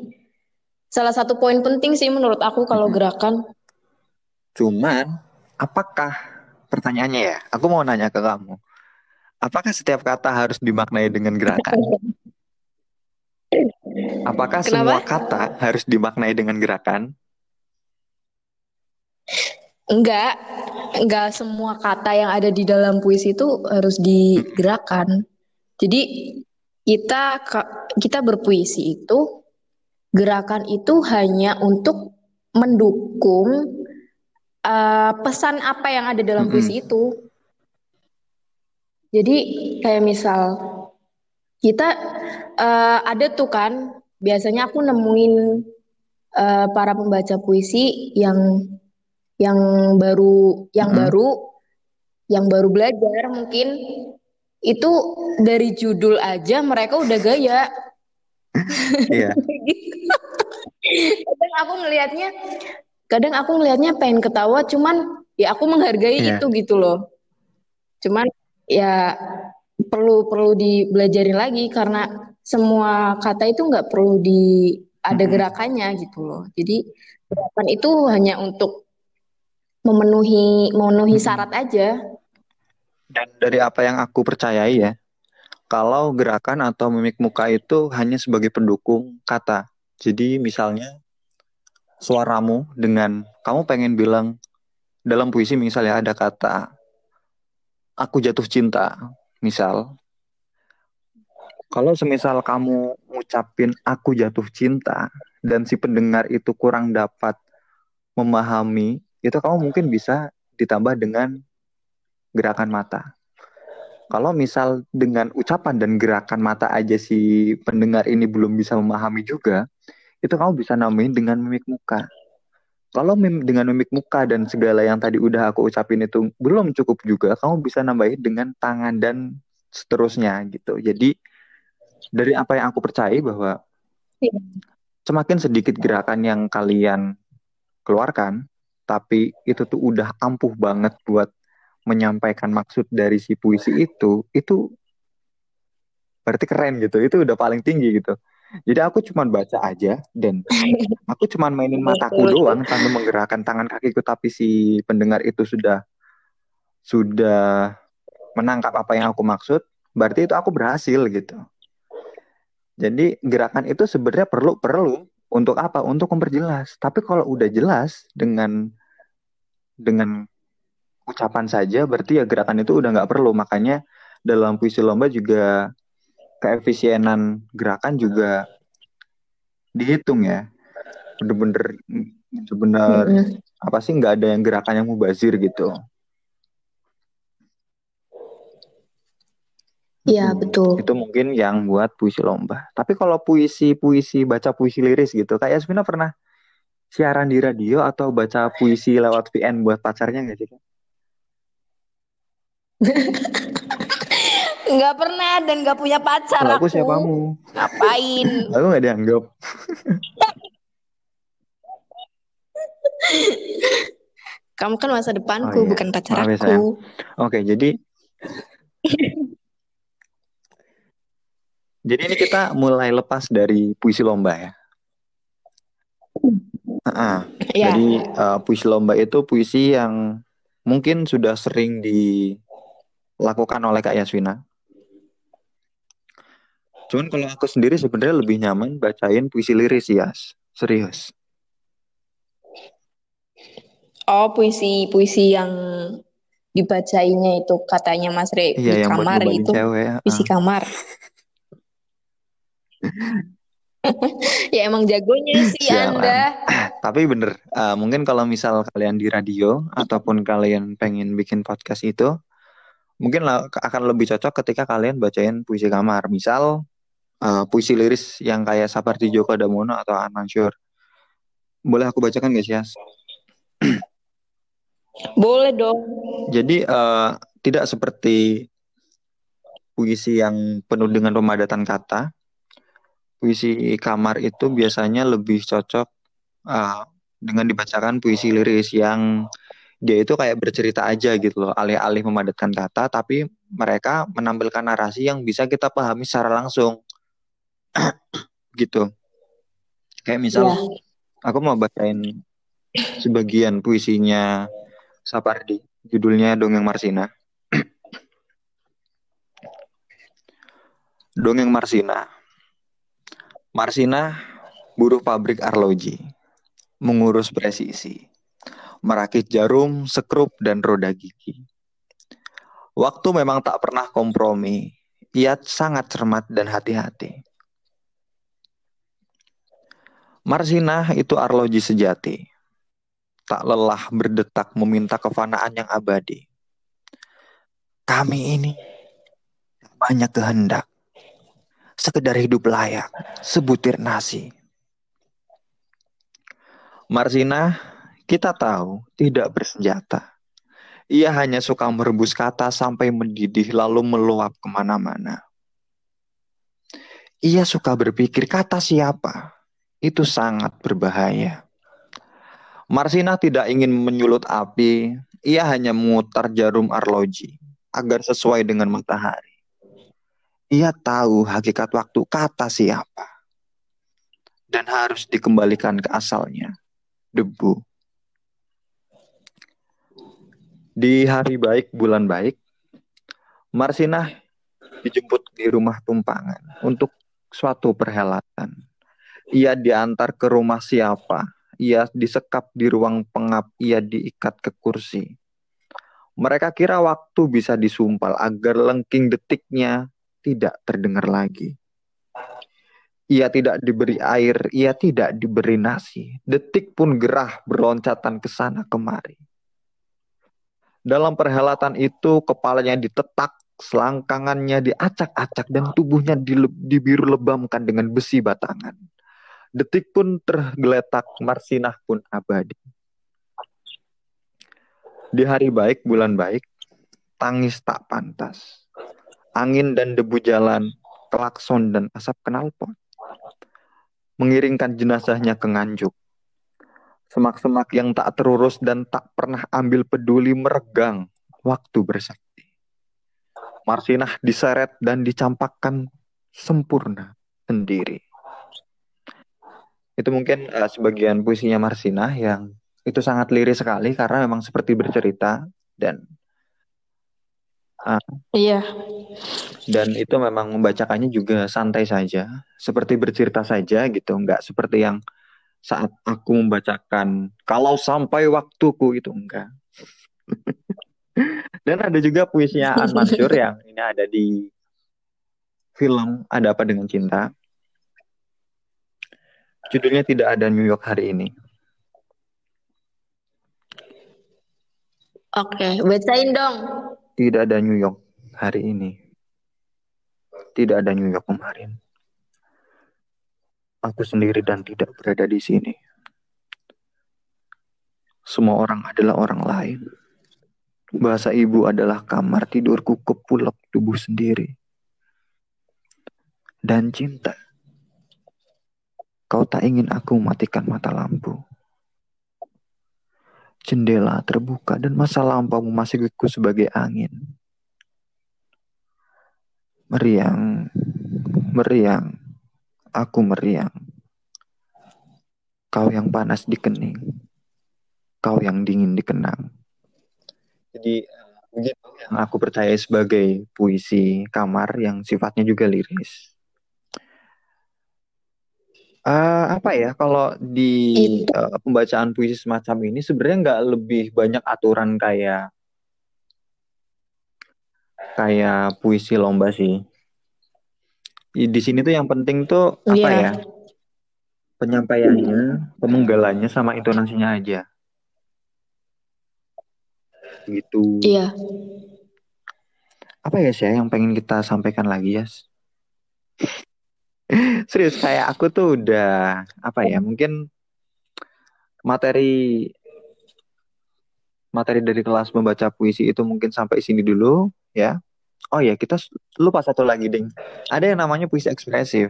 Salah satu poin penting sih menurut aku kalau Mm-mm. gerakan. Cuman, apakah pertanyaannya ya? Aku mau nanya ke kamu. Apakah setiap kata harus dimaknai dengan gerakan? Apakah Kenapa? semua kata harus dimaknai dengan gerakan? Enggak, enggak semua kata yang ada di dalam puisi itu harus digerakkan. Jadi kita kita berpuisi itu gerakan itu hanya untuk mendukung uh, pesan apa yang ada dalam puisi mm-hmm. itu. Jadi kayak misal kita uh, ada tuh kan biasanya aku nemuin uh, para pembaca puisi yang yang baru yang hmm. baru yang baru belajar mungkin itu dari judul aja mereka udah gaya. Iya. kadang aku ngelihatnya kadang aku ngelihatnya pengen ketawa cuman ya aku menghargai yeah. itu gitu loh. Cuman ya perlu perlu dibelajarin lagi karena semua kata itu nggak perlu di ada gerakannya gitu loh. Jadi gerakan itu hanya untuk memenuhi memenuhi hmm. syarat aja. Dan dari apa yang aku percayai ya, kalau gerakan atau mimik muka itu hanya sebagai pendukung kata. Jadi misalnya suaramu dengan kamu pengen bilang dalam puisi misalnya ada kata aku jatuh cinta, misal. Kalau semisal kamu ngucapin aku jatuh cinta dan si pendengar itu kurang dapat memahami itu kamu mungkin bisa ditambah dengan gerakan mata. Kalau misal dengan ucapan dan gerakan mata aja si pendengar ini belum bisa memahami juga, itu kamu bisa nambahin dengan mimik muka. Kalau mim dengan mimik muka dan segala yang tadi udah aku ucapin itu belum cukup juga, kamu bisa nambahin dengan tangan dan seterusnya gitu. Jadi dari apa yang aku percaya bahwa iya. semakin sedikit gerakan yang kalian keluarkan, tapi itu tuh udah ampuh banget buat menyampaikan maksud dari si puisi itu, itu berarti keren gitu. Itu udah paling tinggi gitu. Jadi aku cuma baca aja dan aku cuma mainin mataku doang sambil menggerakkan tangan kakiku tapi si pendengar itu sudah sudah menangkap apa yang aku maksud, berarti itu aku berhasil gitu. Jadi gerakan itu sebenarnya perlu perlu untuk apa? Untuk memperjelas. Tapi kalau udah jelas dengan dengan ucapan saja berarti ya gerakan itu udah nggak perlu makanya dalam puisi lomba juga keefisienan gerakan juga dihitung ya bener-bener bener mm -hmm. apa sih nggak ada yang gerakan yang mubazir gitu Iya betul. Itu mungkin yang buat puisi lomba. Tapi kalau puisi puisi baca puisi liris gitu, kayak Yasmina pernah siaran di radio atau baca puisi lewat VN buat pacarnya nggak sih? Nggak pernah dan nggak punya pacar Kalau aku. aku siapamu? Ngapain? aku nggak dianggap. Kamu kan masa depanku, oh, iya. bukan pacar Maaf, aku. Oke, jadi jadi ini kita mulai lepas dari puisi lomba ya. Uh, yeah. Jadi uh, puisi lomba itu puisi yang mungkin sudah sering dilakukan oleh Kak Yaswina. Cuman kalau aku sendiri sebenarnya lebih nyaman bacain puisi liris ya, serius. Oh, puisi-puisi yang dibacainya itu katanya Mas Re iya, di kamar itu. Cewek, ya. Puisi kamar. ya emang jagonya sih Sialan. Anda. Tapi bener, uh, mungkin kalau misal kalian di radio ataupun kalian pengen bikin podcast itu, mungkin akan lebih cocok ketika kalian bacain puisi kamar. Misal uh, puisi liris yang kayak seperti Joko Damono atau Anmansur. Boleh aku bacakan guys ya? Boleh dong. Jadi uh, tidak seperti puisi yang penuh dengan pemadatan kata, puisi kamar itu biasanya lebih cocok uh, dengan dibacakan puisi liris yang dia itu kayak bercerita aja gitu loh, alih-alih memadatkan kata, tapi mereka menampilkan narasi yang bisa kita pahami secara langsung. gitu. Kayak misal, yeah. aku mau bacain sebagian puisinya Sapardi, judulnya Dongeng Marsina. Dongeng Marsina Marsina, buruh pabrik arloji, mengurus presisi, merakit jarum, sekrup, dan roda gigi. Waktu memang tak pernah kompromi. Ia sangat cermat dan hati-hati. Marsina itu arloji sejati. Tak lelah berdetak meminta kefanaan yang abadi. Kami ini banyak kehendak. Sekedar hidup layak, sebutir nasi. Marsina, kita tahu, tidak bersenjata. Ia hanya suka merebus kata sampai mendidih lalu meluap ke mana-mana. Ia suka berpikir kata siapa. Itu sangat berbahaya. Marsina tidak ingin menyulut api, ia hanya memutar jarum arloji agar sesuai dengan matahari. Ia tahu hakikat waktu kata siapa. Dan harus dikembalikan ke asalnya, debu. Di hari baik, bulan baik, Marsinah dijemput di rumah tumpangan untuk suatu perhelatan. Ia diantar ke rumah siapa, ia disekap di ruang pengap, ia diikat ke kursi. Mereka kira waktu bisa disumpal agar lengking detiknya tidak terdengar lagi. Ia tidak diberi air, ia tidak diberi nasi. Detik pun gerah berloncatan ke sana kemari. Dalam perhelatan itu kepalanya ditetak, selangkangannya diacak-acak dan tubuhnya dibiru lebamkan dengan besi batangan. Detik pun tergeletak, Marsinah pun abadi. Di hari baik, bulan baik, tangis tak pantas. Angin dan debu jalan, klakson dan asap knalpot. Mengiringkan jenazahnya ke nganjuk. Semak-semak yang tak terurus dan tak pernah ambil peduli meregang waktu bersakti. Marsinah diseret dan dicampakkan sempurna sendiri. Itu mungkin uh, sebagian puisinya Marsinah yang itu sangat liris sekali karena memang seperti bercerita dan uh, iya dan itu memang membacakannya juga santai saja seperti bercerita saja gitu nggak seperti yang saat aku membacakan kalau sampai waktuku itu enggak. Dan ada juga puisinya An Mansur yang ini ada di film Ada Apa Dengan Cinta. Judulnya tidak ada New York hari ini. Oke, bacain dong. Tidak ada New York hari ini. Tidak ada New York kemarin. Aku sendiri dan tidak berada di sini. Semua orang adalah orang lain. Bahasa ibu adalah kamar tidurku kepulak tubuh sendiri. Dan cinta. Kau tak ingin aku matikan mata lampu. Jendela terbuka dan masa lampau memasukiku sebagai angin. Meriang, meriang, Aku meriang. Kau yang panas di kening. Kau yang dingin di kenang. Jadi begitu yang aku percaya sebagai puisi kamar yang sifatnya juga liris. Uh, apa ya kalau di uh, pembacaan puisi semacam ini sebenarnya nggak lebih banyak aturan kayak kayak puisi lomba sih di sini tuh yang penting tuh apa yeah. ya? Penyampaiannya pemenggalannya sama intonasinya aja. Gitu. Iya. Yeah. apa ya sih yang pengen kita sampaikan lagi ya serius kayak aku tuh udah apa ya mungkin materi materi dari kelas membaca puisi itu mungkin sampai sini dulu ya Oh ya, kita lupa satu lagi, Ding. Ada yang namanya puisi ekspresif.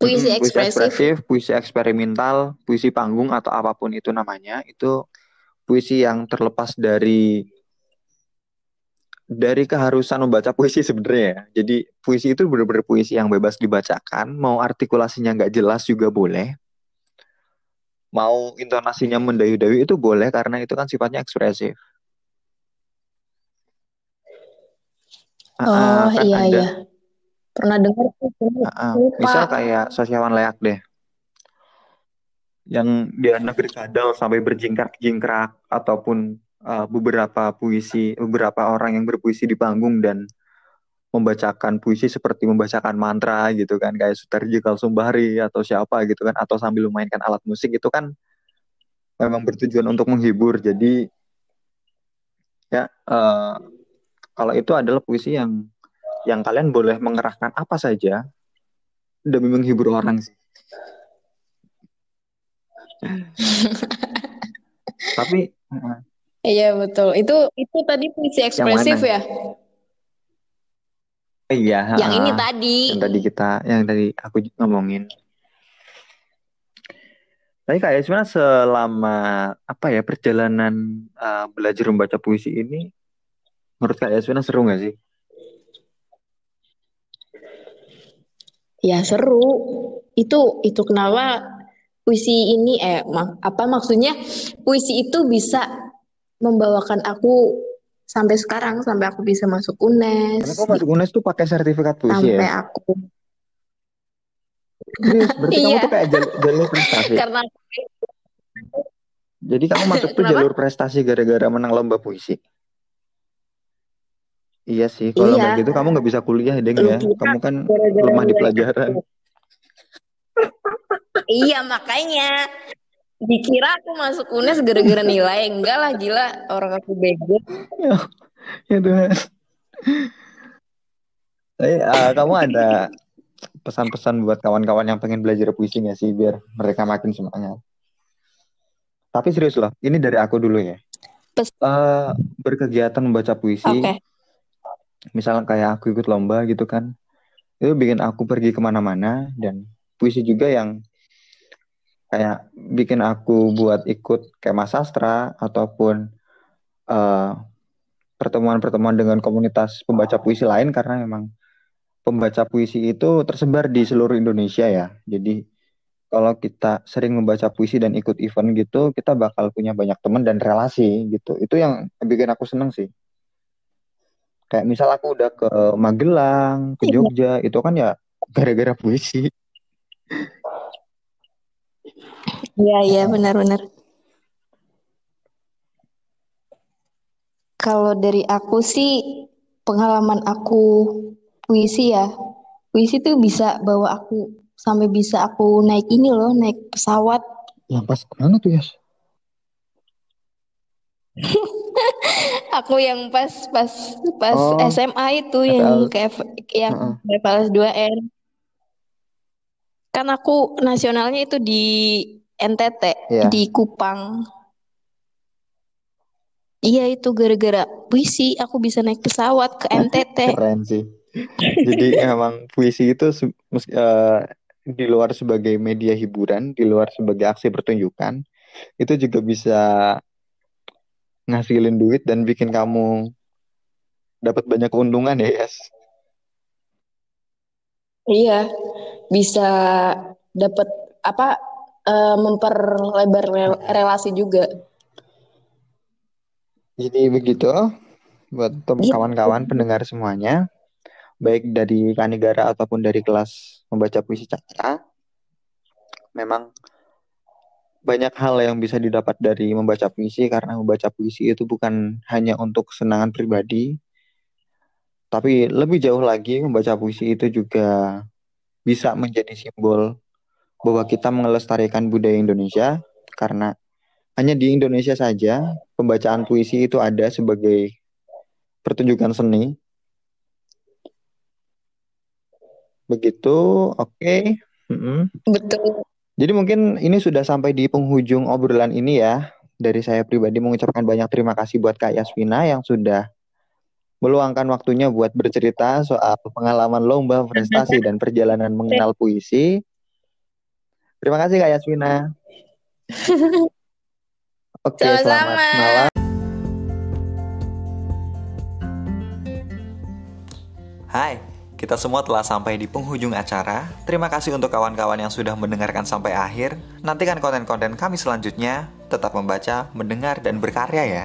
Puisi ekspresif. Puisi ekspresif, puisi eksperimental, puisi panggung atau apa pun itu namanya, itu puisi yang terlepas dari dari keharusan membaca puisi sebenarnya ya. Jadi puisi itu benar-benar puisi yang bebas dibacakan, mau artikulasinya nggak jelas juga boleh. Mau intonasinya mendayu-dayu itu boleh karena itu kan sifatnya ekspresif. Oh kan iya ada, iya. Pernah dengar sih, lupa. misal kayak Sosiawan Leak deh yang dia negeri kadal sampai berjingkrak-jingkrak ataupun uh, beberapa puisi beberapa orang yang berpuisi di panggung dan membacakan puisi seperti membacakan mantra gitu kan kayak Sutarji Kalsumbari atau siapa gitu kan atau sambil memainkan alat musik itu kan memang bertujuan untuk menghibur jadi ya uh, kalau itu adalah puisi yang yang kalian boleh mengerahkan apa saja demi menghibur orang sih tapi Iya betul. Itu itu tadi puisi ekspresif ya. iya Yang ini tadi. yang tadi kita yang tadi aku ngomongin tapi kayak sebenarnya selama apa ya perjalanan uh, belajar membaca puisi ini menurut kak Yasmina seru nggak sih? Ya seru. Itu itu kenapa puisi ini eh mak- apa maksudnya puisi itu bisa membawakan aku sampai sekarang sampai aku bisa masuk UNES Karena kau masuk UNES tuh pakai sertifikat puisi sampai ya? aku Serius, berarti kamu Iya. tuh kayak jal- jalur prestasi. karena Jadi kamu masuk tuh jalur prestasi gara-gara menang lomba puisi. Iya sih, kalau Iya. gitu kamu nggak bisa kuliah, Deng ya. kira Kamu kan gara-gara lemah di pelajaran. iya makanya dikira aku masuk UNES gara-gara nilai enggak lah gila orang aku bego Ya Tuhan. Tapi eh, kamu ada pesan-pesan buat kawan-kawan yang pengen belajar puisi nggak sih biar mereka makin semangat? Tapi serius loh, ini dari aku dulu ya. Pes- Eh, berkegiatan membaca puisi, oke misalnya kayak aku ikut lomba gitu kan, itu bikin aku pergi ke mana-mana dan puisi juga yang kayak bikin aku buat ikut kayak sastra ataupun eh, pertemuan-pertemuan dengan komunitas pembaca puisi lain karena memang pembaca puisi itu tersebar di seluruh Indonesia ya. Jadi kalau kita sering membaca puisi dan ikut event gitu, kita bakal punya banyak teman dan relasi gitu. Itu yang bikin aku seneng sih. Kayak misal aku udah ke Magelang, ke Iya. Jogja, itu kan ya gara-gara puisi. iya iya benar-benar kalau dari aku sih pengalaman aku puisi ya puisi tuh bisa bawa aku sampai bisa aku naik ini loh naik pesawat Yang pas ke mana tuh ya? Aku yang pas pas pas Oh, SMA itu yang kayak yang Heeh. FLS 2N. Kan aku nasionalnya itu di NTT, Iya. di Kupang. Iya itu gara-gara puisi aku bisa naik pesawat ke NTT. Keren sih. Jadi emang puisi itu eh, di luar sebagai media hiburan, di luar sebagai aksi pertunjukan, itu juga bisa ngasilin duit dan bikin kamu dapat banyak keuntungan ya, Yas. Iya, bisa dapat apa eh, memperlebar rel- relasi juga. Jadi begitu buat Gitu. kawan-kawan pendengar semuanya, baik dari Kanigara ataupun dari kelas membaca puisi Cakra, memang banyak hal yang bisa didapat dari membaca puisi karena membaca puisi itu bukan hanya untuk kesenangan pribadi, tapi lebih jauh lagi membaca puisi itu juga bisa menjadi simbol bahwa kita melestarikan budaya Indonesia karena hanya di Indonesia saja pembacaan puisi itu ada sebagai pertunjukan seni. Begitu, oke. Mm-mm. Betul. Jadi mungkin ini sudah sampai di penghujung obrolan ini ya. Dari saya pribadi mengucapkan banyak terima kasih buat Kak Yasmina yang sudah meluangkan waktunya buat bercerita soal pengalaman lomba, prestasi, dan perjalanan mengenal puisi. Terima kasih Kak Yasmina. Oke, selamat malam. Hai, kita semua telah sampai di penghujung acara. Terima kasih untuk kawan-kawan yang sudah mendengarkan sampai akhir. Nantikan konten-konten kami selanjutnya. Tetap membaca, mendengar, dan berkarya ya.